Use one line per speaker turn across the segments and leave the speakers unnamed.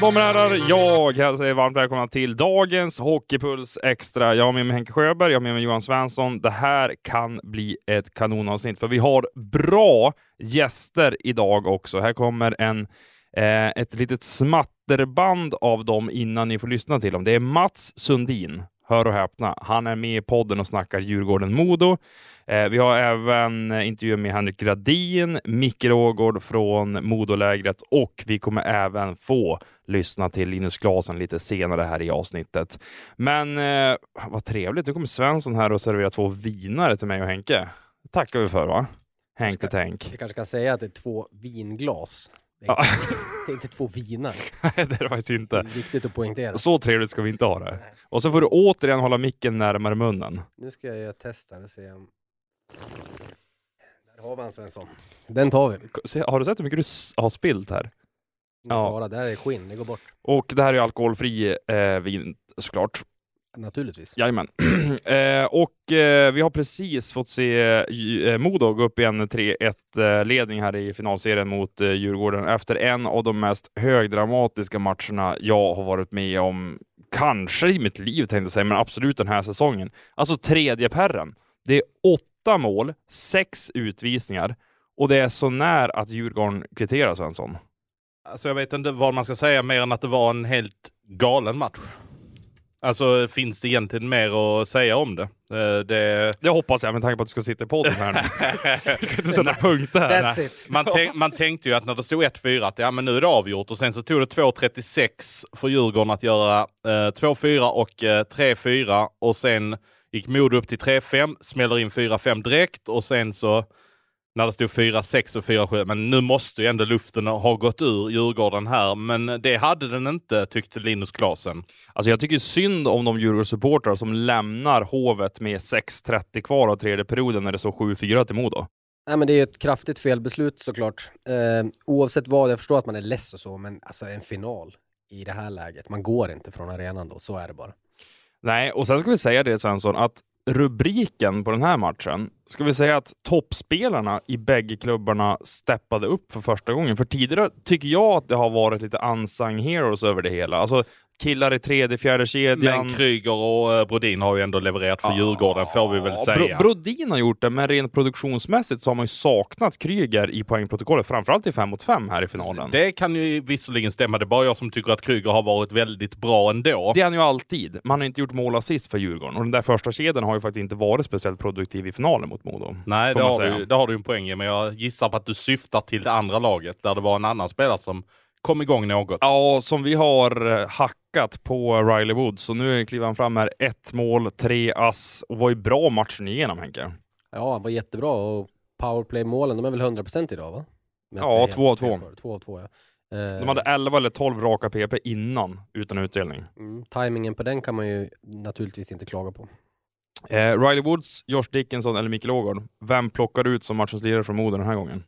Damer och herrar, jag hälsar er varmt välkomna till dagens Hockeypuls Extra. Jag har med mig Henke Sjöberg, jag har med mig Johan Svensson. Det här kan bli ett kanonavsnitt, för vi har bra gäster idag också. Här kommer en, eh, ett litet smatterband av dem innan ni får lyssna till dem. Det är Mats Sundin, hör och häpna. Han är med i podden och snackar Djurgården-Modo. Eh, vi har även eh, intervjuer med Henrik Gradin, Micke Rågård från Modolägret och vi kommer även få lyssna till Linus Klasen lite senare här i avsnittet. Men eh, vad trevligt, nu kommer Svensson här och serverar två vinare till mig och Henke. Det tackar vi för va? Henke Tänk.
Vi kanske kan säga att det är två vinglas. Det är, inte, det är inte två viner.
Nej, det är det faktiskt
Det
inte.
är viktigt att poängtera.
Så trevligt ska vi inte ha det. Och så får du återigen hålla micken närmare munnen.
Nu ska jag göra ett test här och se om... Där har vi en Svensson. Den tar vi.
Se, Har du sett hur mycket du har spilt här?
Ingen
Ja.
fara, det här är skinn, det går bort.
Och det här är alkoholfri eh, vin såklart.
Naturligtvis.
Jajamän. eh, och eh, vi har precis fått se eh, Modo gå upp i en 3-1-ledning här i finalserien mot eh, Djurgården efter en av de mest högdramatiska matcherna jag har varit med om, kanske i mitt liv tänkte jag säga, men absolut den här säsongen. Alltså tredje perren. Det är åtta mål, sex utvisningar och det är så när att Djurgården kvitterar Svensson.
Alltså jag vet inte vad man ska säga mer än att det var en helt galen match. Alltså finns det egentligen mer att säga om det? Eh, det
Det hoppas jag med tanke på att du ska sitta i podden här nu. Kan inte sätta.
That's it.
man, tänk, man tänkte ju att när det stod 1-4 att ja, men nu är det avgjort och sen så tog det 2.36 för Djurgården att göra eh, 2-4 och eh, 3-4 och sen gick Modo upp till 3-5, smäller in 4-5 direkt och sen så när det stod 4-6 och 4-7, men nu måste ju ändå luften ha gått ur Djurgården här, men det hade den inte tyckte Linus Klasen.
Alltså jag tycker synd om de Djurgårdssupportrar som lämnar Hovet med 6.30 kvar av tredje perioden när det står 7-4 till Modo.
Nej men det är ett kraftigt felbeslut såklart. Eh, oavsett vad, jag förstår att man är less och så, men alltså en final i det här läget, man går inte från arenan då, så är det bara.
Nej, och sen ska vi säga det Svensson, att rubriken på den här matchen, ska vi säga att toppspelarna i bägge klubbarna steppade upp för första gången. För tidigare tycker jag att det har varit lite unsung heroes över det hela. Alltså killar i tredje, fjärde kedjan.
Men Kryger och eh, Brodin har ju ändå levererat för Djurgården får vi väl
Ja,
säga.
Bro- Brodin har gjort det, men rent produktionsmässigt så har man ju saknat Kryger i poängprotokollet, framförallt i 5 mot 5 här i finalen.
Det kan ju visserligen stämma, det är bara jag som tycker att Kryger har varit väldigt bra ändå.
Det är han ju alltid. Man har inte gjort mål assist för Djurgården och den där första kedjan har ju faktiskt inte varit speciellt produktiv i finalen mot Modo.
Nej, det har,
säga.
du, det har du en poäng i, men jag gissar på att du syftar till det andra laget där det var en annan spelare som kom igång något.
Ja, som vi har eh, hackat på Riley Woods, så nu kliver han fram här. Ett mål, tre ass och var ju bra matchen igenom Henke.
Ja, han var jättebra och powerplay-målen, de är väl 100% idag va? Men
Ja, två av två.
fel på det. Två av två ja. Eh,
De hade 11 eller 12 raka PP innan, utan utdelning.
mm, timingen på den kan man ju naturligtvis inte klaga på.
Eh, Riley Woods, Josh Dickinson eller Mikael Ågård. Vem plockar ut som matchens lirare från Modo den här gången?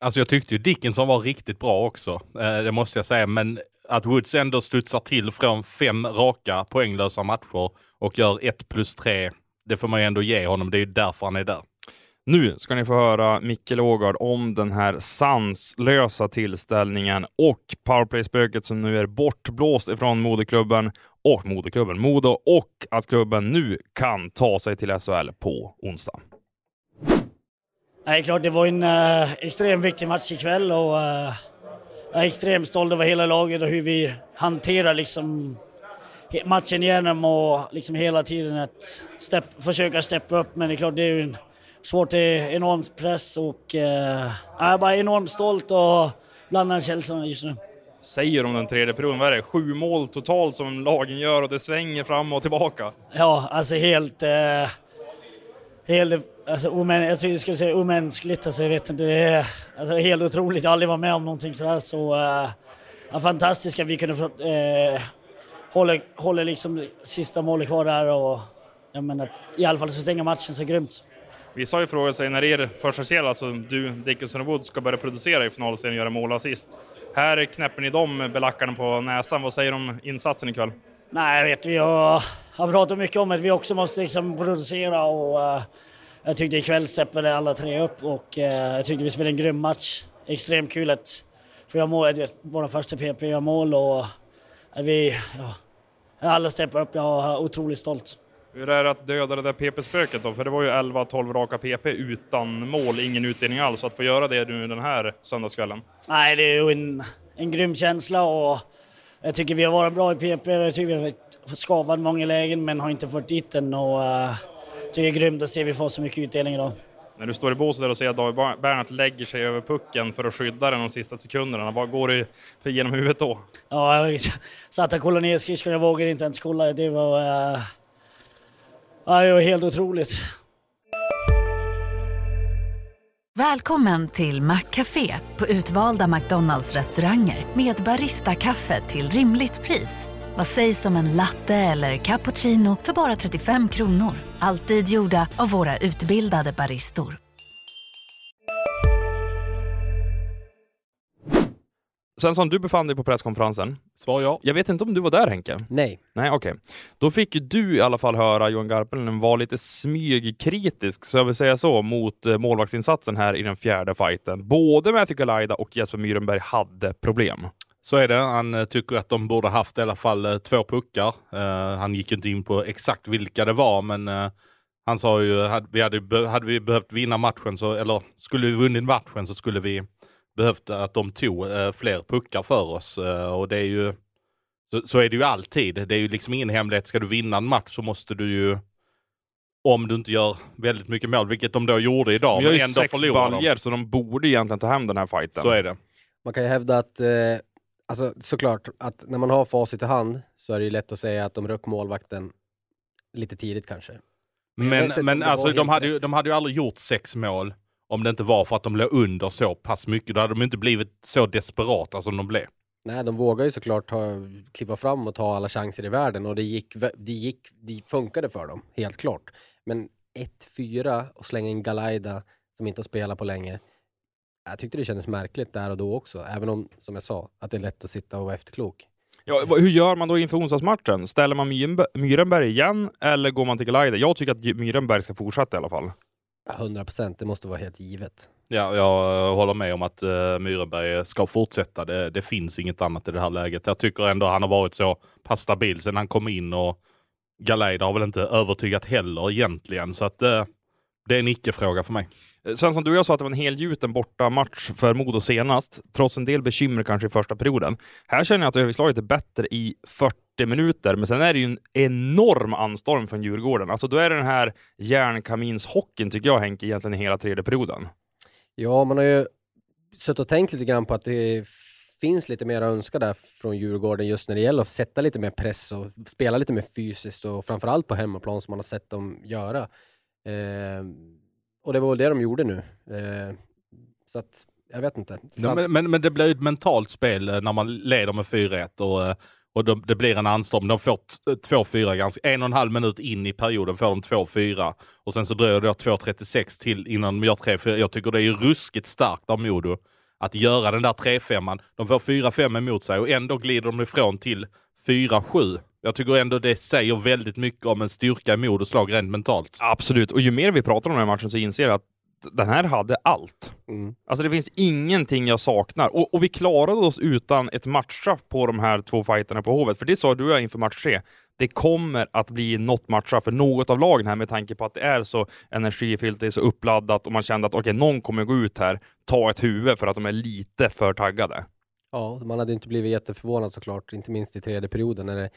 Alltså jag tyckte ju Dickinson var riktigt bra också, eh, det måste jag säga, men att Woods ändå studsar till från fem raka poänglösa matcher och gör ett plus tre, det får man ju ändå ge honom, det är ju därför han är där.
Nu ska ni få höra Mikael Ågard om den här sanslösa tillställningen och powerplay-spöket som nu är bortblåst ifrån moderklubben och moderklubben Modo och att klubben nu kan ta sig till SHL på onsdag.
Nej, klart det var en uh, extremt viktig match ikväll och uh, jag är extremt stolt över hela laget och hur vi hanterar liksom he- matchen igenom och liksom hela tiden att step, försöka steppa upp. Men det är klart, det är ju en, svårt, det är enormt press och uh, jag är bara enormt stolt och blandade känslorna just nu.
Säger om den tredje perioden, vad är det? Sju mål totalt som lagen gör och det svänger fram och tillbaka.
Ja, alltså helt... Eh, helt alltså, omän, jag tycker jag skulle säga omänskligt. Alltså, jag vet inte, det är alltså, helt otroligt. Jag har aldrig varit med om någonting sådär. Så, eh, ja, fantastiskt att vi kunde eh, hålla, hålla liksom sista målet kvar där och jag menar, att i alla fall så stänga matchen så grymt.
Vissa har ju frågat sig när er första alltså du, Dickinson och Wood, ska börja producera i finalserien och göra mål och assist. Här knäpper ni dem belackarna på näsan. Vad säger du om insatsen ikväll?
Nej, jag vet, vi har, har pratat mycket om att vi också måste liksom producera och eh, jag tyckte ikväll steppade alla tre upp och eh, jag tyckte vi spelade en grym match. Extremt kul att får göra mål, det är våra första PP gör mål och att vi, ja, alla steppar upp. Jag är otroligt stolt.
Hur är det att döda det där PP-spöket då? För det var ju 11-12 raka PP utan mål, ingen utdelning alls. Att få göra det nu den här söndagskvällen.
Nej, det är ju en, en grym känsla och jag tycker vi har varit bra i PP. Jag tycker vi har skavad många lägen men har inte fått dit den och uh, det är grymt att se att vi får så mycket utdelning idag.
När du står i båset där och ser att David Bernhardt lägger sig över pucken för att skydda den de sista sekunderna, vad går det för genom huvudet då?
Ja, jag satt och kollade ner skridskorna, jag vågade inte ens kolla. Det var... Uh, ja, det var helt otroligt.
Välkommen till Maccafé på utvalda McDonalds restauranger med Baristakaffe till rimligt pris. Vad sägs om en latte eller cappuccino för bara 35 kronor? Alltid gjorda av våra utbildade baristor.
Sen som du befann dig på presskonferensen.
Svar ja.
Jag vet inte om du var där Henke?
Nej.
Nej, okej. Okay. Då fick du i alla fall höra Johan Garpenlund vara lite smygkritisk, så jag vill säga så, mot eh, målvaktsinsatsen här i den fjärde fighten. Både Matthew Galaida och Jesper Myrenberg hade problem.
Så är det. Han eh, tycker att de borde haft i alla fall eh, två puckar. Uh, han gick inte in på exakt vilka det var, men uh, han sa ju att hade vi, hade, hade vi behövt vinna matchen, så, eller skulle vi vunnit matchen så skulle vi behövt att de tog uh, fler puckar för oss. och det är ju så, så, är det ju alltid. Det är ju liksom ingen hemlighet. Ska du vinna en match så måste du ju om du inte gör väldigt mycket mål, vilket de då gjorde idag.
Vi har ju ändå sex baljer, så de borde egentligen ta hem den här fighten.
Så är det.
Man kan ju hävda att Alltså såklart, att när man har facit i hand så är det ju lätt att säga att de röck målvakten lite tidigt kanske.
Men, men, men alltså de hade, ju, de hade ju aldrig gjort sex mål om det inte var för att de låg under så pass mycket. Då hade de inte blivit så desperata som de blev.
Nej, de vågar ju såklart ta, kliva fram och ta alla chanser i världen och det gick, det gick, det funkade för dem, helt klart. Men 1-4 och slänga in Galaida som inte har spelat på länge jag tyckte det kändes märkligt där och då också, även om, som jag sa, att det är lätt att sitta och vara efterklok.
Ja, hur gör man då inför onsdagsmatchen? Ställer man Myrenberg igen eller går man till Galaida? Jag tycker att Myrenberg ska fortsätta i alla fall.
100 procent, det måste vara helt givet.
Ja, jag håller med om att uh, Myrenberg ska fortsätta. Det, det, finns inget annat i det här läget. Jag tycker ändå han har varit så pass stabil sedan han kom in och Galaida har väl inte övertygat heller egentligen. Så att uh, det är en icke-fråga för mig.
Svensson, du och jag sa att det var en helgjuten borta match för Modo senast, trots en del bekymmer kanske i första perioden. Här känner jag att överslaget är bättre i 40 minuter, men sen är det ju en enorm anstorm från Djurgården. Alltså då är det den här järnkaminshockeyn, tycker jag, Henke, egentligen i hela tredje perioden.
Ja, man har ju suttit och tänkt lite grann på att det finns lite mer att önska där från Djurgården just när det gäller att sätta lite mer press och spela lite mer fysiskt och framförallt på hemmaplan som man har sett dem göra. Eh, och det var väl det de gjorde nu. Eh, så att, jag vet inte.
Ja, men, men, men, det blir ett mentalt spel eh, när man leder med 4-1 och, eh, och de, det blir en anstorm. De får 2-4 ganska, en och en halv minut in i perioden får de 2-4 och sen så dröjer det 2.36 till innan de gör 3-4. Jag tycker det är ruskigt starkt av Modo att göra den där 3-5. De får 4-5 emot sig och ändå glider de ifrån till 4-7. Jag tycker ändå det säger väldigt mycket om en styrka i Modos lag rent mentalt.
Absolut, och ju mer vi pratar om den här matchen så inser jag att den här hade allt. Mm. Alltså det finns ingenting jag saknar. Och, och, vi klarade oss utan ett matchstraff på de här två fighterna på Hovet. För det sa du och jag inför match tre. Det kommer att bli något matchstraff för något av lagen här med tanke på att det är så energifyllt, det är så uppladdat och man kände att okej, okay, någon kommer gå ut här, ta ett huvud för att de är lite för taggade.
Ja, man hade inte blivit jätteförvånad såklart, inte minst i tredje perioden när det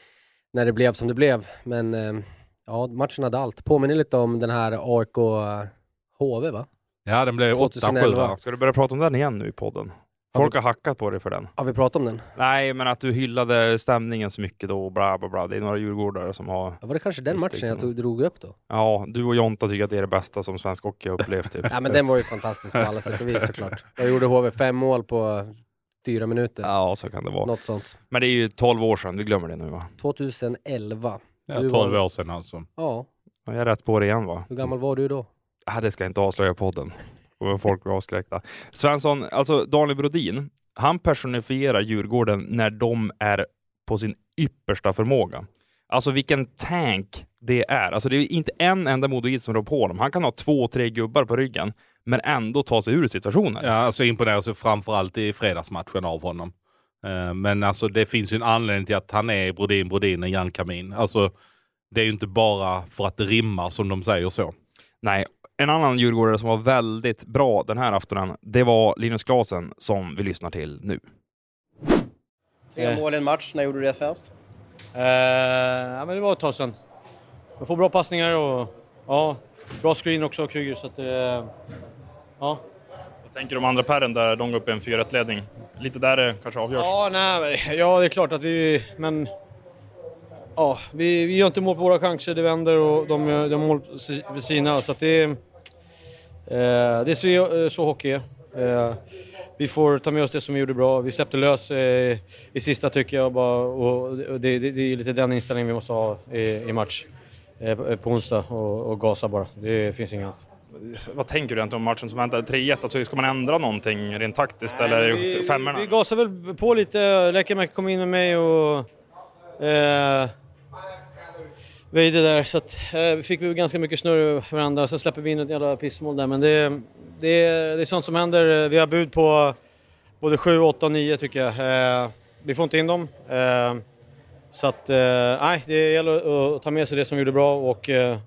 när det blev som det blev. Men eh, ja, matchen hade allt. Påminner lite om den här AIK-HV eh, va?
Ja, den blev 8-7
Ska du börja prata om den igen nu i podden? Folk har, vi... har hackat på dig för den.
Har vi pratat om den?
Nej, men att du hyllade stämningen så mycket då, bla bla bla. Det är några djurgårdare som har...
Ja, var det kanske den matchen jag tog, drog upp då?
Ja, du och Jonta tycker att det är det bästa som svensk hockey har upplevt. Typ.
ja, men den var ju fantastisk på alla sätt och vis såklart. Jag gjorde HV fem mål på fyra minuter.
Ja, så kan det vara.
Något sånt.
Men det är ju 12 år sedan, du glömmer det nu va?
2011.
Ja, 12 var... år sedan alltså.
Ja.
Jag är rätt på det igen va?
Hur gammal var du då?
Ah, det ska jag inte avslöja podden. Och folk blir avskräckta. Svensson, alltså Daniel Brodin, han personifierar Djurgården när de är på sin yppersta förmåga. Alltså vilken tank det är. Alltså det är inte en enda modoid som rår på honom. Han kan ha två, tre gubbar på ryggen, men ändå ta sig ur situationen.
Ja, alltså imponeras ju framförallt i fredagsmatchen av honom. Eh, Men alltså det finns ju en anledning till att han är Brodin Brodin, en järnkamin. Alltså det är ju inte bara för att det rimmar som de säger så.
Nej, en annan djurgårdare som var väldigt bra den här aftonen, det var Linus Klasen som vi lyssnar till nu.
Tre mål i en match, när gjorde du det senast?
Eh, ja, men det var ett tag sedan. Man får bra passningar och ja, bra screen också av Kryger. Så att, eh, ja.
Vad tänker du om andra pärren där de går upp i en 4-1-ledning? Lite där det kanske avgörs.
Ja, nej, ja, det är klart att vi... Men... Ja, vi, vi gör inte mål på våra chanser, det vänder och de gör mål vid sina. Så att det, eh, det är så, så hockey är. Eh, vi får ta med oss det som vi gjorde bra. Vi släppte lös eh, i sista tycker jag. Bara, och det, det, det är lite den inställningen vi måste ha i, i match eh, på- på onsdag och, och gasa bara. Det finns inget annat.
Vad tänker du egentligen om matchen som väntar? 3-1, alltså, ska man ändra någonting rent taktiskt eller är
vi,
femmorna?
Vi, gasar väl på lite. Lekkerimäki kom in med mig och eh, Veide där. Så att, eh, vi fick vi ganska mycket snurr över varandra. Sen släpper vi in ett jävla pissmål där. Men det, det, det är sånt som händer. Vi har bud på både 7, 8 och 9 tycker jag. Eh, vi får inte in dem. Eh, så att, eh, nej, det gäller att ta med sig det som vi gjorde bra och eh,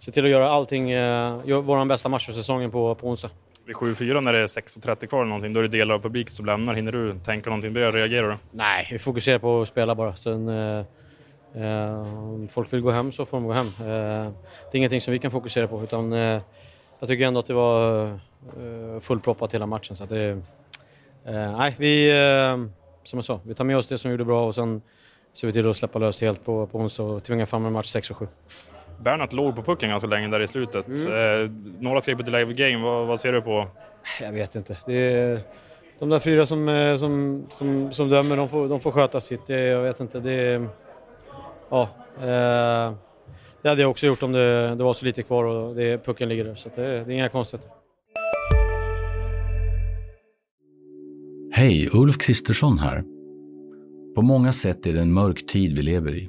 se till att göra allting, eh, vår bästa match för säsongen på, på onsdag.
Vid 7-4 när det är 6.30 kvar eller någonting, då är det delar av publiken som lämnar. Hinner du tänka någonting på det? Reagerar du?
Nej, vi fokuserar på att spela bara. Sen, eh, eh, om folk vill gå hem så får de gå hem. Eh, det är ingenting som vi kan fokusera på utan eh, jag tycker ändå att det var eh, fullproppat hela matchen. Så det, nej, vi, som jag sa, vi tar med oss det som vi gjorde bra och sen ser vi till att släppa lös helt på, på onsdag och tvinga fram en match 6 och 7.
Bernhardt låg på pucken ganska länge där i slutet. Eh, några skrev på Delay Game, vad, vad ser du på?
Jag vet inte. Det är, de där fyra som, eh, som, som, som dömer, de får, de får sköta sitt. Det, jag vet inte. Det, är- ja, eh, det hade jag också gjort om det, det var så lite kvar och det, pucken ligger där. Så det, det är inga konstigheter.
Hej, Ulf Kristersson här. På många sätt är det en mörk tid vi lever i.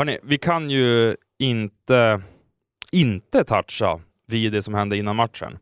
Hörni, vi kan ju inte, inte toucha vid det som hände innan matchen.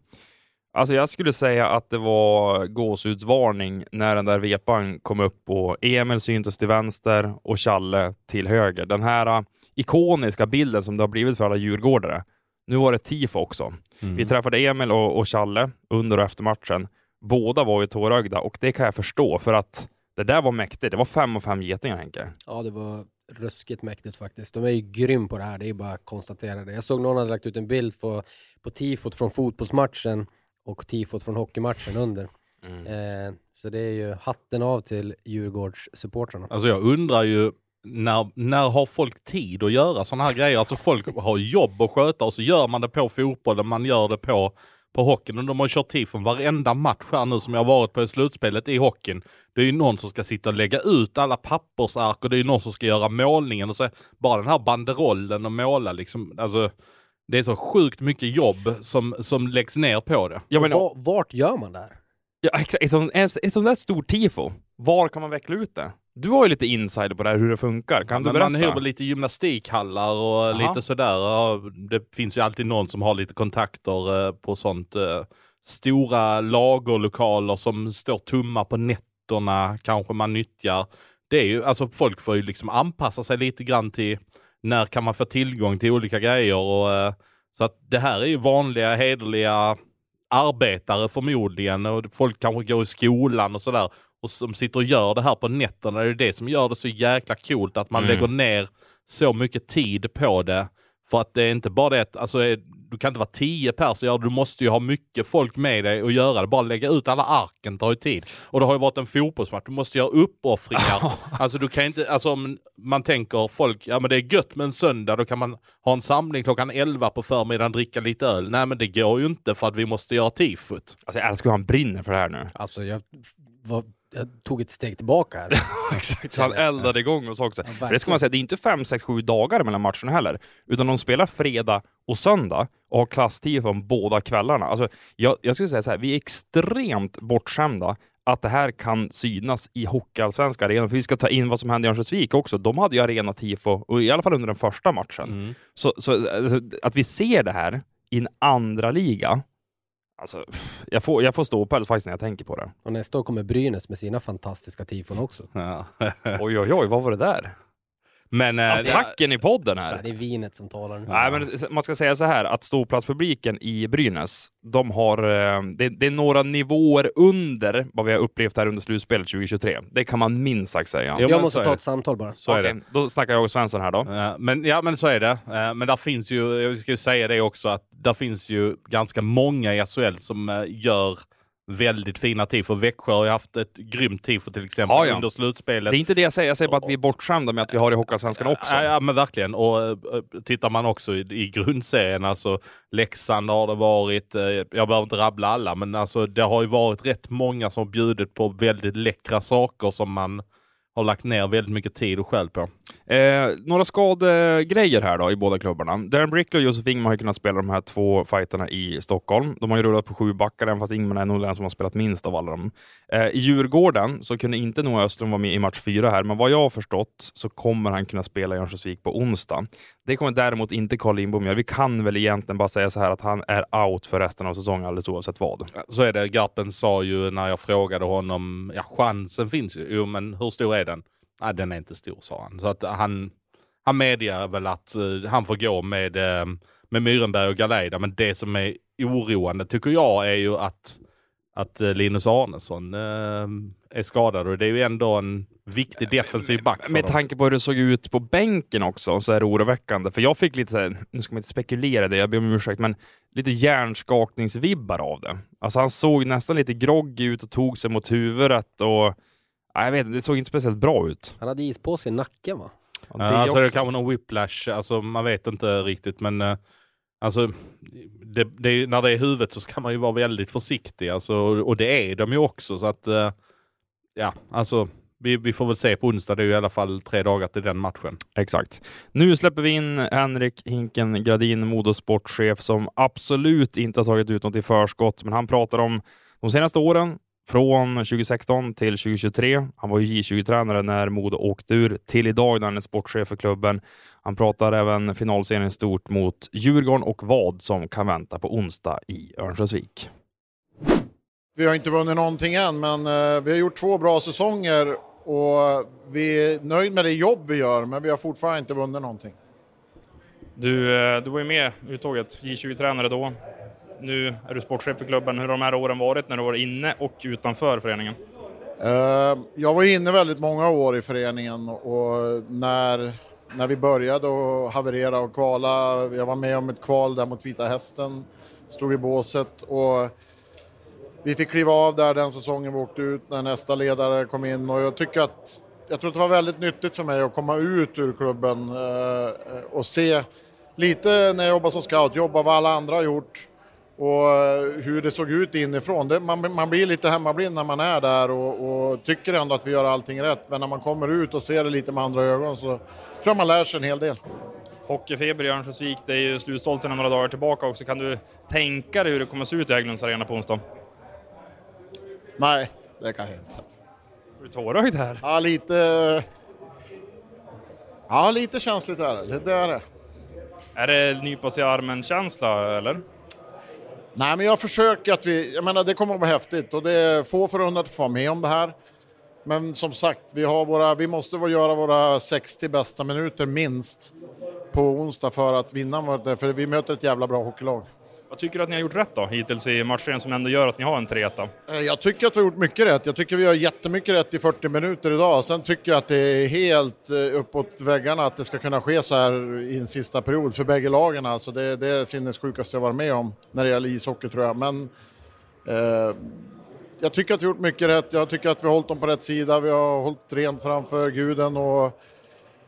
Alltså jag skulle säga att det var gåshudsvarning när den där vepan kom upp och Emil syntes till vänster och Challe till höger. Den här äh, ikoniska bilden som det har blivit för alla djurgårdare. Nu var det tifo också. Vi träffade Emil och, och Challe under och efter matchen. Båda var ju tårögda och det kan jag förstå för att det där var mäktigt. Det var fem och fem getingar Henke.
Ja, det var ruskigt mäktigt faktiskt. De är ju grym på det här, det är bara att konstatera det. Jag såg någon hade lagt ut en bild på, på tifot från fotbollsmatchen och tifot från hockeymatchen under. Eh, så det är ju hatten av till Djurgårdssupportrarna.
Alltså jag undrar ju, när, när har folk tid att göra sådana här grejer? Alltså folk har jobb att sköta och så gör man det på fotbollen, man gör det på, på hockeyn. Och de har kört tifon varenda match här nu som jag har varit på i slutspelet i hockeyn. Det är ju någon som ska sitta och lägga ut alla pappersark och det är ju någon som ska göra målningen och så bara den här banderollen och måla liksom. Alltså, det är så sjukt mycket jobb som, som läggs ner på det.
Ja, men,
Va- vart gör man det här?
ja, exakt. ett sånt där stort tifo, var kan man veckla ut det? Du har ju lite insider på det här, hur det funkar. Kan du
Men man
berätta?
hyr lite gymnastikhallar och
Aha.
lite sådär. Det finns ju alltid någon som har lite kontakter eh, på sånt. eh, Stora lagerlokaler som står tomma på nätterna kanske man nyttjar. Det är ju, alltså folk får ju liksom anpassa sig lite grann till när kan man få tillgång till olika grejer och eh, så att det här är ju vanliga hederliga arbetare förmodligen och folk kanske går i skolan och sådär och som sitter och gör det här på nätterna. Det är det som gör det så jäkla coolt att man
Mm.
lägger ner så mycket tid på det. För att det är inte bara det att, alltså, är- du kan inte vara tio pers och. Du måste ju ha mycket folk med dig och göra det. Bara lägga ut alla arken tar ju tid. Och det har ju varit en fotbollsmatch. Du måste göra uppoffringar. alltså du kan inte, alltså om man tänker folk, ja men det är gött med en söndag, då kan man ha en samling klockan 11 på förmiddagen, dricka lite öl. Nej men det går ju inte för att vi måste göra tifot.
Alltså jag älskar hur han brinner för det här nu.
Alltså jag, var, jag tog ett steg tillbaka här.
Exakt, han eldade igång och så också.
Ja,
det ska man säga, det är inte fem, sex, sju dagar mellan matcherna heller, utan de spelar fredag och söndag och har klasstid från båda kvällarna. Alltså, jag, jag skulle säga så här, vi är extremt bortskämda att det här kan synas i Hockeyallsvenska arenan, för vi ska ta in vad som hände i Örnsköldsvik också. De hade ju arena tifo, och i alla fall under den första matchen. Så, så alltså, att vi ser det här i en andra liga, alltså, jag, får, jag får ståpäls faktiskt när jag tänker på det.
Och nästa år kommer Brynäs med sina fantastiska tifon också.
Ja.
Oj, oj, oj, vad var det där?
Men, eh,
Attacken i podden
Ja,
här!
det är vinet som talar nu.
Nej, men man ska säga så här att ståplatspubliken i Brynäs, de har, eh, det, det är några nivåer under vad vi har upplevt här under slutspelet 2023. Det kan man minst sagt säga.
Jo,
jag måste
är
ta
det.
ett samtal bara.
så är
Okej,
det.
då snackar jag och Svensson här då.
Eh, Men, ja, men så är det. Eh, Men där finns ju, jag ska ju säga det också, att där finns ju ganska många i SHL som gör väldigt fina tifo. Växjö har ju haft ett grymt tifo till exempel
Ja, ja.
under slutspelet.
Det är inte det jag säger, jag säger bara att vi är bortskämda med att vi har i Hockeyallsvenskan också.
Ja, ja, men verkligen. Och eh, tittar man också i, i grundserien, alltså Leksand har det varit, eh, jag behöver inte rabbla alla, men alltså det har ju varit rätt många som bjudit på väldigt läckra saker som man har lagt ner väldigt mycket tid och själ på.
Eh, några skadegrejer här då i båda klubbarna. Darren Brickley och Josef Ingman har ju kunnat spela de här två fighterna i Stockholm. De har ju rullat på sju backar, även fast Ingman är nog den som har spelat minst av alla dem. Eh, I Djurgården så kunde inte Noah Östlund vara med i match fyra här, men vad jag har förstått så kommer han kunna spela i Örnsköldsvik på onsdag. Det kommer däremot inte Carl Lindbom göra. Vi kan väl egentligen bara säga så här att han är out för resten av säsongen alldeles oavsett vad.
Så är det. Garpen sa ju när jag frågade honom, ja chansen finns ju. Jo men hur stor är den? Nej den är inte stor sa han. Så att han, han medger väl att uh, han får gå med, uh, med Myrenberg och Galeida. Men det som är oroande tycker jag är ju att, att eh, Linus Arnesson uh, är skadad och det är ju ändå en viktig defensiv back
Med tanke på hur det såg ut på bänken också så är det oroväckande. För jag fick lite så här, nu ska man inte spekulera det, jag ber om ursäkt, men lite hjärnskakningsvibbar av det. Alltså han såg nästan lite groggy ut och tog sig mot huvudet och jag vet inte, det såg inte speciellt bra ut.
Han hade is på sig i nacken va?
Ja,
Ja, alltså det
också.
kan vara någon whiplash, alltså man vet inte riktigt men eh, alltså det, det, är- när det är huvudet så ska man ju vara väldigt försiktig alltså, och, och det är de ju också så att eh, ja, alltså vi, vi får väl se på onsdag, det är ju i alla fall tre dagar till den matchen.
Exakt. Nu släpper vi in Henrik Hinken Gradin, modosportchef, som absolut inte har tagit ut något i förskott, men han pratar om de senaste åren, från 2016 till 2023. Han var ju J20-tränare när Modo åkte ur, till idag när han är sportchef för klubben. Han pratar även finalserien stort mot Djurgården och vad som kan vänta på onsdag i Örnsköldsvik.
Vi har inte vunnit någonting än, men eh, vi har gjort två bra säsonger och vi är nöjd med det jobb vi gör, men vi har fortfarande inte vunnit någonting.
Du, eh, du var ju med i uttåget, J20-tränare då. Nu är du sportchef för klubben. Hur har de här åren varit när du var inne och utanför föreningen?
Eh, Jag var inne väldigt många år i föreningen och när, när vi började att haverera och kvala, jag var med om ett kval där mot Vita Hästen, stod i båset och vi fick kliva av där den säsongen vi åkte ut när nästa ledare kom in och jag tycker att jag tror att det var väldigt nyttigt för mig att komma ut ur klubben eh, eh och se lite när jag jobbade som scout, jobba vad alla andra har gjort och eh, hur det såg ut inifrån. Det, man, man blir lite hemmablind när man är där och, och tycker ändå att vi gör allting rätt. Men när man kommer ut och ser det lite med andra ögon så tror jag man lär sig en hel del.
Hockeyfeber i Örnsköldsvik, det är ju slutsålt sedan några dagar tillbaka också. Kan du tänka dig hur det kommer se ut i Hägglunds arena på onsdag?
Nej, det kan jag inte.
Är du tårögd här?
Ja, lite... Ja, lite känsligt är det. Det är det.
Är det nypa sig i armen-känsla, eller?
Nej, men jag försöker att vi... Jag menar, det kommer att vara häftigt och det är få förunnat att få vara med om det här. Men som sagt, vi, har våra, vi måste göra våra 60 bästa minuter minst på onsdag för att vinna. För vi möter ett jävla bra hockeylag.
Vad tycker du att ni har gjort rätt då hittills i matchen som ändå gör att ni har en 3
eh, Jag tycker att vi har gjort mycket rätt. Jag tycker vi har jättemycket rätt i 40 minuter idag. Sen tycker jag att det är helt eh, uppåt väggarna att det ska kunna ske så här i en sista period för bägge lagen. Alltså det, det är det sinnessjukaste jag varit med om när det gäller ishockey tror jag. Men eh, jag tycker att vi har gjort mycket rätt. Jag tycker att vi har hållit dem på rätt sida. Vi har hållit rent framför guden och,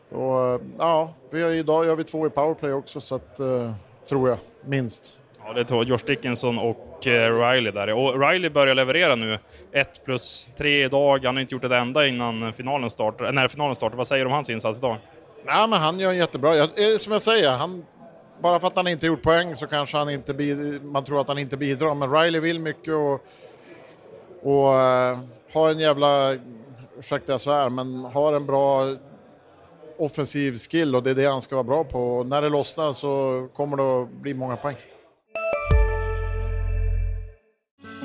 och ja, vi har, idag gör vi två i powerplay också så att, eh, tror jag, minst.
Ja, det är Josh Dickinson och eh, Riley där. Och Riley börjar leverera nu. 1 plus 3 idag. Han har inte gjort ett enda innan finalen startar. Eh, när finalen startar. Vad säger du om hans insats idag?
Nej, men han gör en jättebra. Jag, eh, som jag säger, han, bara för att han inte gjort poäng så kanske han inte man tror att han inte bidrar. Men Riley vill mycket och, och uh, har en jävla, ursäkta jag svär, men har en bra offensiv skill och det är det han ska vara bra på. Och när det lossnar så kommer det att bli många poäng.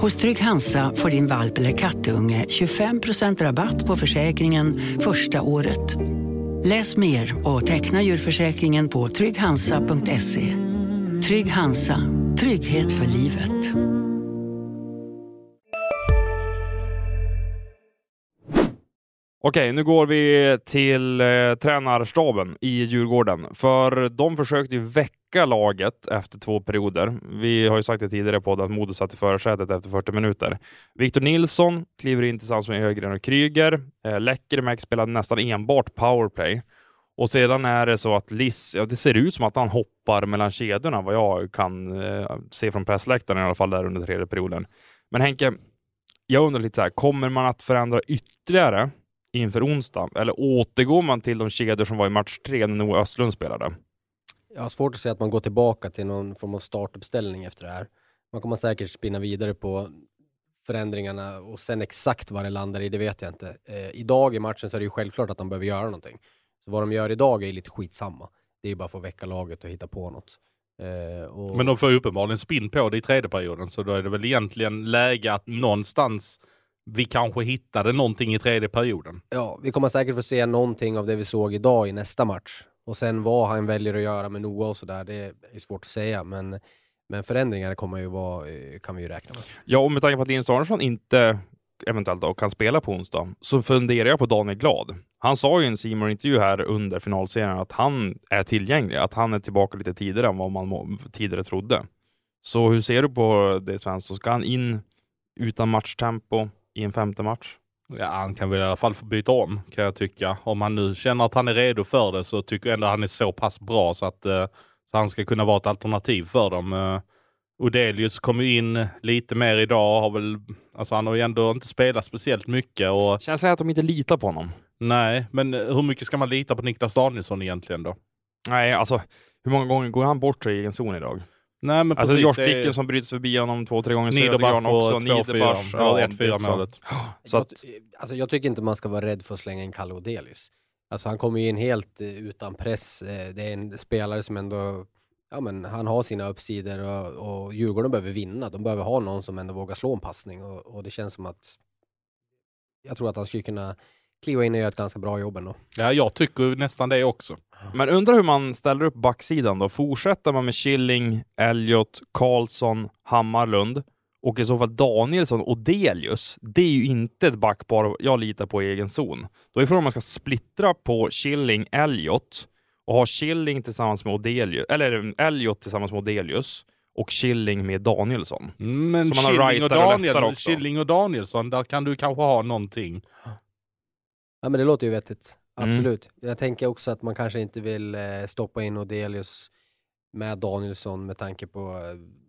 Hos Trygg Hansa får din valp eller kattunge 25% rabatt på försäkringen första året. Läs mer och teckna djurförsäkringen på trygghansa.se. Trygg Hansa, trygghet för livet.
Okej, nu går vi till eh, tränarstaben i Djurgården. För de försökte ju väcka laget efter två perioder. Vi har ju sagt det tidigare på att Modo satt i förarsätet efter 40 minuter. Viktor Nilsson kliver in tillsammans med Ögren och Kryger. Eh, Läckermäck spelar nästan enbart powerplay. Och sedan är det så att Liss, ja, det ser ut som att han hoppar mellan kedjorna vad jag kan eh, se från pressläktaren i alla fall där under tredje perioden. Men Henke, jag undrar lite så här, kommer man att förändra ytterligare inför onsdag? Eller återgår man till de kedjor som var i match tre när Noah Östlund spelade?
Jag har svårt att säga att man går tillbaka till någon form av startuppställning efter det här. Man kommer säkert spinna vidare på förändringarna och sen exakt vad det landar i, det vet jag inte. Eh, idag i matchen så är det ju självklart att de behöver göra någonting. Så vad de gör idag är lite skitsamma. Det är ju bara för att väcka laget och hitta på något. Eh, och...
Men de får ju uppenbarligen spinn på det i tredje perioden, så då är det väl egentligen läge att någonstans vi kanske hittade någonting i tredje perioden.
Ja, vi kommer säkert få se någonting av det vi såg idag i nästa match. Och sen vad han väljer att göra med Noah och sådär, det är svårt att säga. Men, men förändringar kommer ju vara, eh, kan vi ju räkna med.
Ja, och med tanke på att Linus Arnesson inte eventuellt då, kan spela på onsdag, så funderar jag på Daniel Glad. Han sa ju i en simon intervju här under finalserien att han är tillgänglig, att han är tillbaka lite tidigare än vad man tidigare trodde. Så hur ser du på det Svensson? Ska han in utan matchtempo i en femte match?
Ja, han kan väl i alla fall få byta om kan jag tycka. Om han nu känner att han är redo för det så tycker jag ändå att han är så pass bra så att uh, så han ska kunna vara ett alternativ för dem. Uh, Odelius kom ju in lite mer idag, har väl, alltså han har ju ändå inte spelat speciellt mycket. Och...
Känns det att de inte litar på honom?
Nej, men hur mycket ska man lita på Niklas Danielsson egentligen då?
Nej, alltså hur många gånger går han bort sig i egen zon idag?
Nej, men
alltså
precis,
Josh
det är-
Dickinson bryter förbi honom två, tre gånger.
Niederbach
Södergran också.
2-4,
Niederbach. Ja,
1-4
det är så.
målet.
Så att,
Alltså, jag tycker inte man ska vara rädd för att slänga in Kalle Odelius. Alltså han kommer ju in helt eh, utan press. Eh, det är en spelare som ändå, ja men han har sina uppsidor och, och Djurgården behöver vinna. De behöver ha någon som ändå vågar slå en passning och, och det känns som att jag tror att han skulle kunna kliva in och göra ett ganska bra jobb ändå.
Ja, jag tycker nästan det också.
Men undrar hur man ställer upp backsidan då? Fortsätter man med Killing, Elliot, Karlsson, Hammarlund och i så fall Danielsson och Delius. Det är ju inte ett backpar jag litar på i egen zon. Då är frågan om man ska splittra på Killing, Elliot och ha Killing tillsammans med Odelius, eller Elliot tillsammans med Odelius och Killing med Danielsson.
Men
man har
Killing och,
och
Daniel,
också.
Killing och Danielsson, där kan du kanske ha någonting.
Ja men det låter ju vettigt.
Mm.
Absolut. Jag tänker också att man kanske inte vill eh, stoppa in Odelius med Danielsson med tanke på, eh,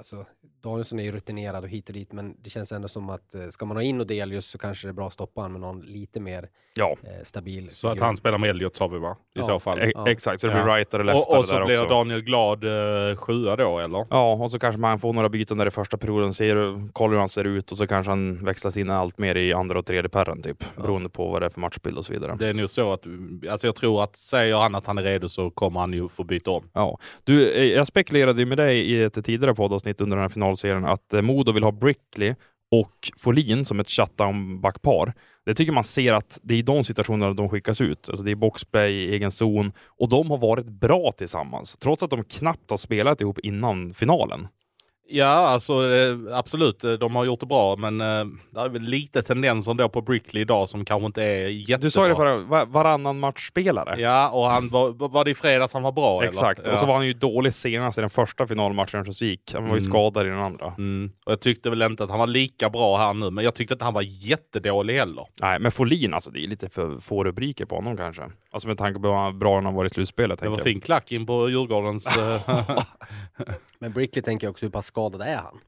alltså, Danielsson är ju rutinerad och hit och dit, men det känns ändå som att eh, ska man ha in Odelius så kanske det är bra att stoppa honom med någon lite mer
Ja.
eh, stabil
Så att
figur.
han spelar med Elliot sa vi va? I
Ja.
så fall.
E-
Ja.
Exakt, så det blir right eller
och,
leftare
och så blir
också.
Daniel Glad eh, sjua då eller?
Ja, och så kanske man får några byten där i första perioden, ser, kollar hur han ser ut och så kanske han växlas in allt mer i andra och tredje perren typ. Beroende på vad det är för matchbild och så vidare.
Det är nog så att, alltså jag tror att säger han att han är redo så kommer han ju få byta om.
Ja. Du, eh, jag spekulerade ju med dig i ett tidigare poddavsnitt under den här finalserien att eh, Modo vill ha Brickley och Folin som ett shutdown-backpar. Det tycker man ser att det är i de situationerna de skickas ut. Alltså det är boxplay i egen zon och de har varit bra tillsammans, trots att de knappt har spelat ihop innan finalen.
Ja, alltså eh, absolut, eh, de har gjort det bra, men eh, det är väl lite tendenser då på Brickley idag som kanske inte är jättebra.
Du sa ju det förra, va- varannan matchspelare.
Ja, och han var, var det i fredags han var bra?
Exakt,
eller?
och så
Ja.
var han ju dålig senast i den första finalmatchen i Örnsköldsvik. Han var ju
Mm.
skadad i den andra.
Mm. Och jag tyckte väl inte att han var lika bra här nu, men jag tyckte inte han var jättedålig heller.
Nej, men Folin, alltså det är lite för få rubriker på honom kanske. Alltså med tanke på hur bra han har varit i slutspelet.
Det var
jag.
fin klack in på Djurgårdens...
Men Brickley tänker jag också, hur pass skadad är han?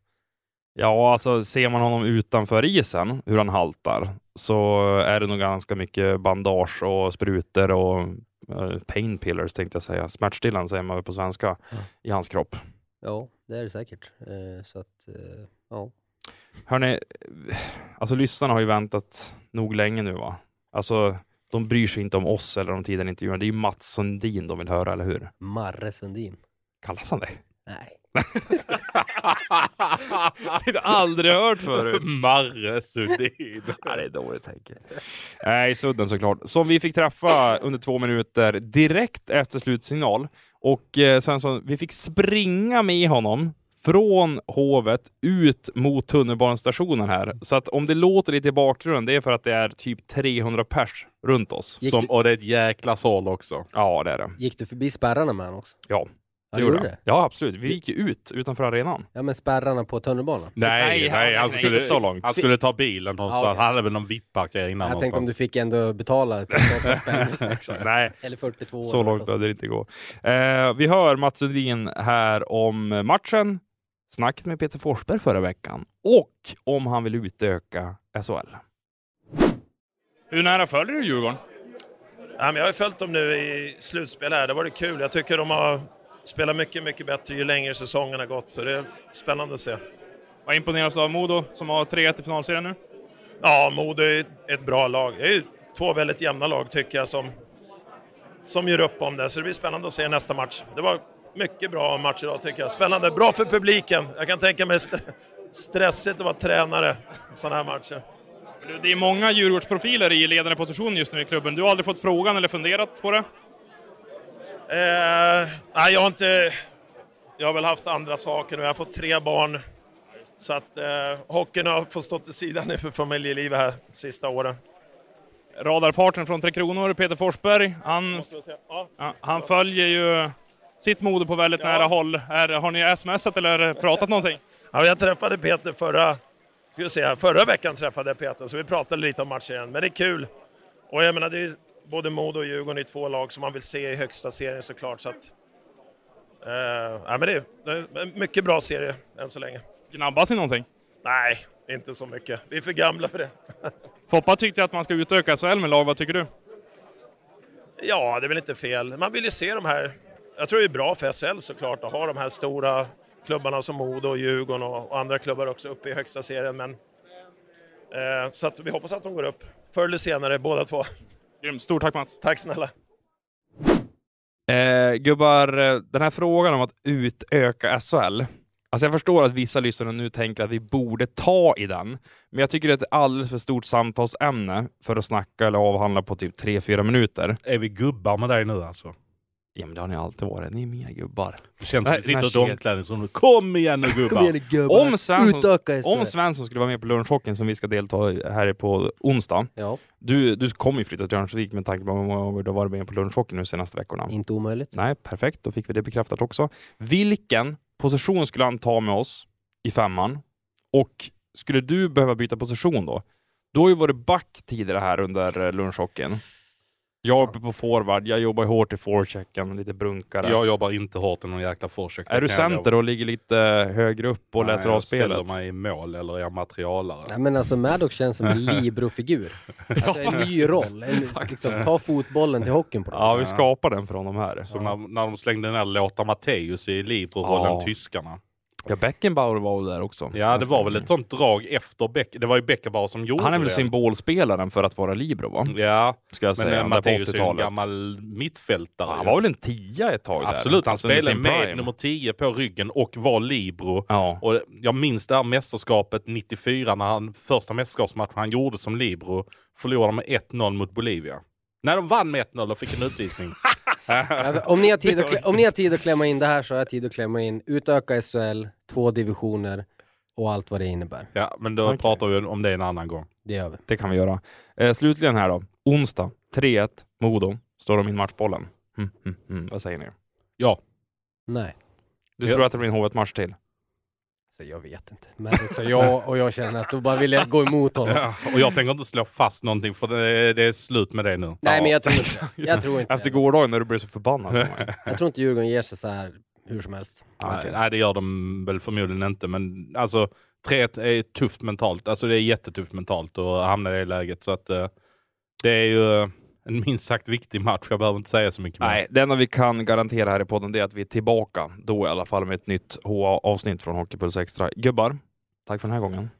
Ja, alltså ser man honom utanför isen, hur han haltar, så är det nog ganska mycket bandage och sprutor och uh, painkillers tänkte jag säga. Smärtstillande säger man väl på svenska i hans kropp.
Ja, det är det säkert. Eh, så att, eh, ja.
Hörni, alltså lyssnarna har ju väntat nog länge nu va? Alltså, de bryr sig inte om oss eller om tiden intervjun. Det är ju Mats Sundin de vill höra, eller hur?
Marre Sundin.
Kallas han det?
Nej.
Det har aldrig hört förut.
Marre Sundin.
ja, det är dåligt tänker. Nej, Sudden såklart. Som vi fick träffa under två minuter direkt efter slutsignal. Och eh, Svensson, vi fick springa med honom från Hovet ut mot tunnelbanestationen här. Så att om det låter lite i bakgrunden, det är för att det är typ 300 pers runt oss.
Som, och det är ett jäkla såll också.
Ja, det är det.
Gick du förbi spärrarna med honom också?
Ja,
Ja,
det gjorde
det?
Ja, absolut. Vi gick ju ut utanför arenan.
Ja, men spärrarna på tunnelbanan?
Nej, nej, han,
nej,
skulle,
inte så långt.
han skulle ta bilen någonstans.
Ja, okej.
Han hade väl någon VIP-parkering innan
Jag tänkte om du
någonstans.
fick ändå betala 38 spänn.
Nej,
Eller 42.
så långt behövde det inte gå. Eh, vi hör Mats Sundin här om matchen, snacket med Peter Forsberg förra veckan och om han vill utöka SHL. Hur nära följer du Djurgården?
Ja, men jag har följt dem nu i slutspel här, det var det kul. Jag tycker de har spelat mycket, mycket bättre ju längre säsongen har gått, så det är spännande att se.
Vad imponeras av Modo som har 3-1 i finalserien nu?
Ja, Modo är ett bra lag. Det är ju två väldigt jämna lag tycker jag som, som gör upp om det, så det blir spännande att se nästa match. Det var mycket bra match idag tycker jag. Spännande, bra för publiken. Jag kan tänka mig st stressigt att vara tränare i sådana här matcher.
Det är många Djurgårdsprofiler i ledande position just nu i klubben. Du har aldrig fått frågan eller funderat på det?
Eh, nej, jag har inte... Jag har väl haft andra saker nu. Jag har fått tre barn. Så att eh, hockeyn har fått stå till sidan nu för familjelivet här sista åren.
Radarpartnern från Tre Kronor, Peter Forsberg, han, ja, han följer ju sitt Modo på väldigt nära håll. Är, har ni smsat eller pratat någonting?
Ja, jag träffade Peter förra, ska vi säga, förra veckan träffade Peter, så vi pratade lite om matchen igen. Men det är kul. Och jag menar, det är både Modo och Djurgården i två lag som man vill se i högsta serien såklart. Så att, eh, ja, men det, är, det är en mycket bra serie än så länge.
Gnabbas ni någonting?
Nej, inte så mycket. Vi är för gamla för det.
Foppa tyckte att man ska utöka SHL med lag, vad tycker du?
Ja, det är väl inte fel. Man vill ju se de här... Jag tror det är bra för SHL såklart att ha de här stora klubbarna som Modo och Djurgården och, och andra klubbar också uppe i högsta serien. Men, eh, så att vi hoppas att de går upp förr eller senare, båda två.
Grymt. Stort tack Mats.
Tack snälla.
Eh, gubbar, eh, den här frågan om att utöka SHL. Alltså jag förstår att vissa lyssnare nu tänker att vi borde ta i den, men jag tycker det är ett alldeles för stort samtalsämne för att snacka eller avhandla på typ 3-4 minuter.
Är vi gubbar med dig nu alltså?
Ja, men det har ni alltid varit. Ni är mina gubbar.
Det känns som
Nej,
vi sitter i ett
nej,
omklädningsrum. Kom igen nu gubbar!
Kom igen nu, gubbar.
Om Svensson, om Svensson skulle vara med på lunchhockeyn som vi ska delta i här på onsdag.
Ja,
Du, du kommer ju flytta till Örnsköldsvik med tanke på hur många gånger du har varit med på lunchhockeyn nu senaste veckorna.
inte omöjligt.
Nej, perfekt. Då fick vi det bekräftat också. Vilken position skulle han ta med oss i femman? Och skulle du behöva byta position då? Du har ju varit back tidigare här under eh, lunchhockeyn. Jag är uppe på forward, jag jobbar hårt i forechecken, lite brunkare.
Jag jobbar inte hårt i någon jäkla forecheck.
är du
Det jag
center och ligger lite högre upp och
Nej,
läser av
jag
spelet?
ställer mig i mål eller är jag materialare.
Nej men alltså Maddox känns som en librofigur. Alltså en ny roll. En, liksom, ta fotbollen till hockeyn på något
Ja, vi skapar den för honom här.
Så när, när de slängde här Lothar Matthäus i Libro-rollen,
Ja.
tyskarna.
Ja, Beckenbauer var väl där också.
Ja, det var väl ett sånt drag efter Beck. Det var ju Beckenbauer som gjorde
Han är väl
det.
symbolspelaren för att vara libero va?
Ja,
Ska jag
men
säga,
eh,
där på
Matthäus är ju en
80-talet.
gammal mittfältare.
Han
ju.
var väl en tia ett tag där?
Absolut, han
Alltså
spelade med
prime.
nummer 10 på ryggen och var libero.
Ja.
Och jag minns det här mästerskapet 94, när han, första mästerskapsmatchen han gjorde som libero, förlorade med 1-0 mot Bolivia. Nej, de vann med 1-0 och fick en utvisning.
Alltså, om, ni har tid att om ni har tid att klämma in det här så har jag tid att klämma in utöka SHL, två divisioner och allt vad det innebär.
ja, men då
Okej.
pratar vi om det en annan gång.
Det gör vi.
Det kan vi göra. Eh, slutligen här då. Onsdag 3-1 Modo. Står de in matchbollen. Mm, mm, mm. Vad säger ni?
Ja.
Nej,
Du
Ja.
tror att det blir en H1-match till?
Så jag vet inte. Men också jag, och jag känner att då bara vill jag gå emot honom.
Ja, och jag tänker inte slå fast någonting för det, det är slut med det nu.
Nej men jag tror inte Jag tror inte
Efter gårdagen när du blev så förbannad.
Jag tror inte Djurgården ger sig så här hur som helst.
Nej, nej, det gör de väl förmodligen inte, men alltså 3-1 är tufft mentalt. Alltså det är jättetufft mentalt att hamna i det läget. Så att eh, det är ju en minst sagt viktig match. Jag behöver inte säga så mycket mer.
Nej, det enda vi kan garantera här i podden det är att vi är tillbaka då i alla fall med ett nytt HA-avsnitt från Hockeypuls Extra. Gubbar, tack för den här gången.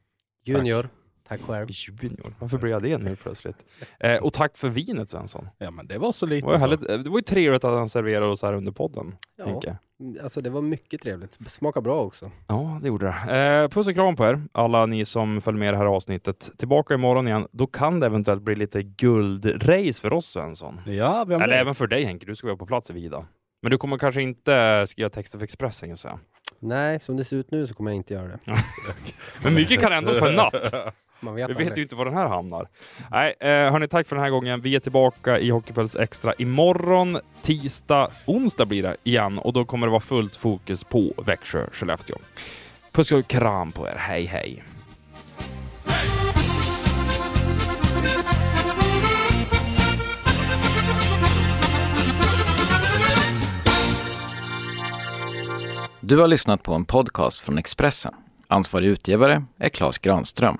Junior, tack själv.
Junior, varför blev jag det nu plötsligt? Eh, och tack för vinet Svensson.
Ja, men det var så
Det
lite.
var, ju
så.
härligt. det var ju trevligt att han serverade oss här under podden.
Ja,
Henke.
Alltså det var mycket trevligt. Smakar bra också.
Ja, det gjorde det. Eh, puss och kram på er, alla ni som följer med i det här avsnittet. Tillbaka imorgon igen. Då kan det eventuellt bli lite guldrace för oss Svensson.
Ja, vem
Eller även för dig Henke, du ska vara på plats i Vida. Men du kommer kanske inte skriva texter för Expressen kan jag säga.
Nej, som det ser ut nu så kommer jag inte göra det.
Men mycket kan ändras på en natt.
Man vet
Vi
aldrig.
vet ju inte var den här hamnar. Nej, eh, hörni, tack för den här gången. Vi är tillbaka i Hockeypuls Extra imorgon, tisdag, onsdag blir det igen och då kommer det vara fullt fokus på Växjö-Skellefteå. Puss och kram på er. Hej, hej!
Du har lyssnat på en podcast från Expressen. Ansvarig utgivare är Klas Granström.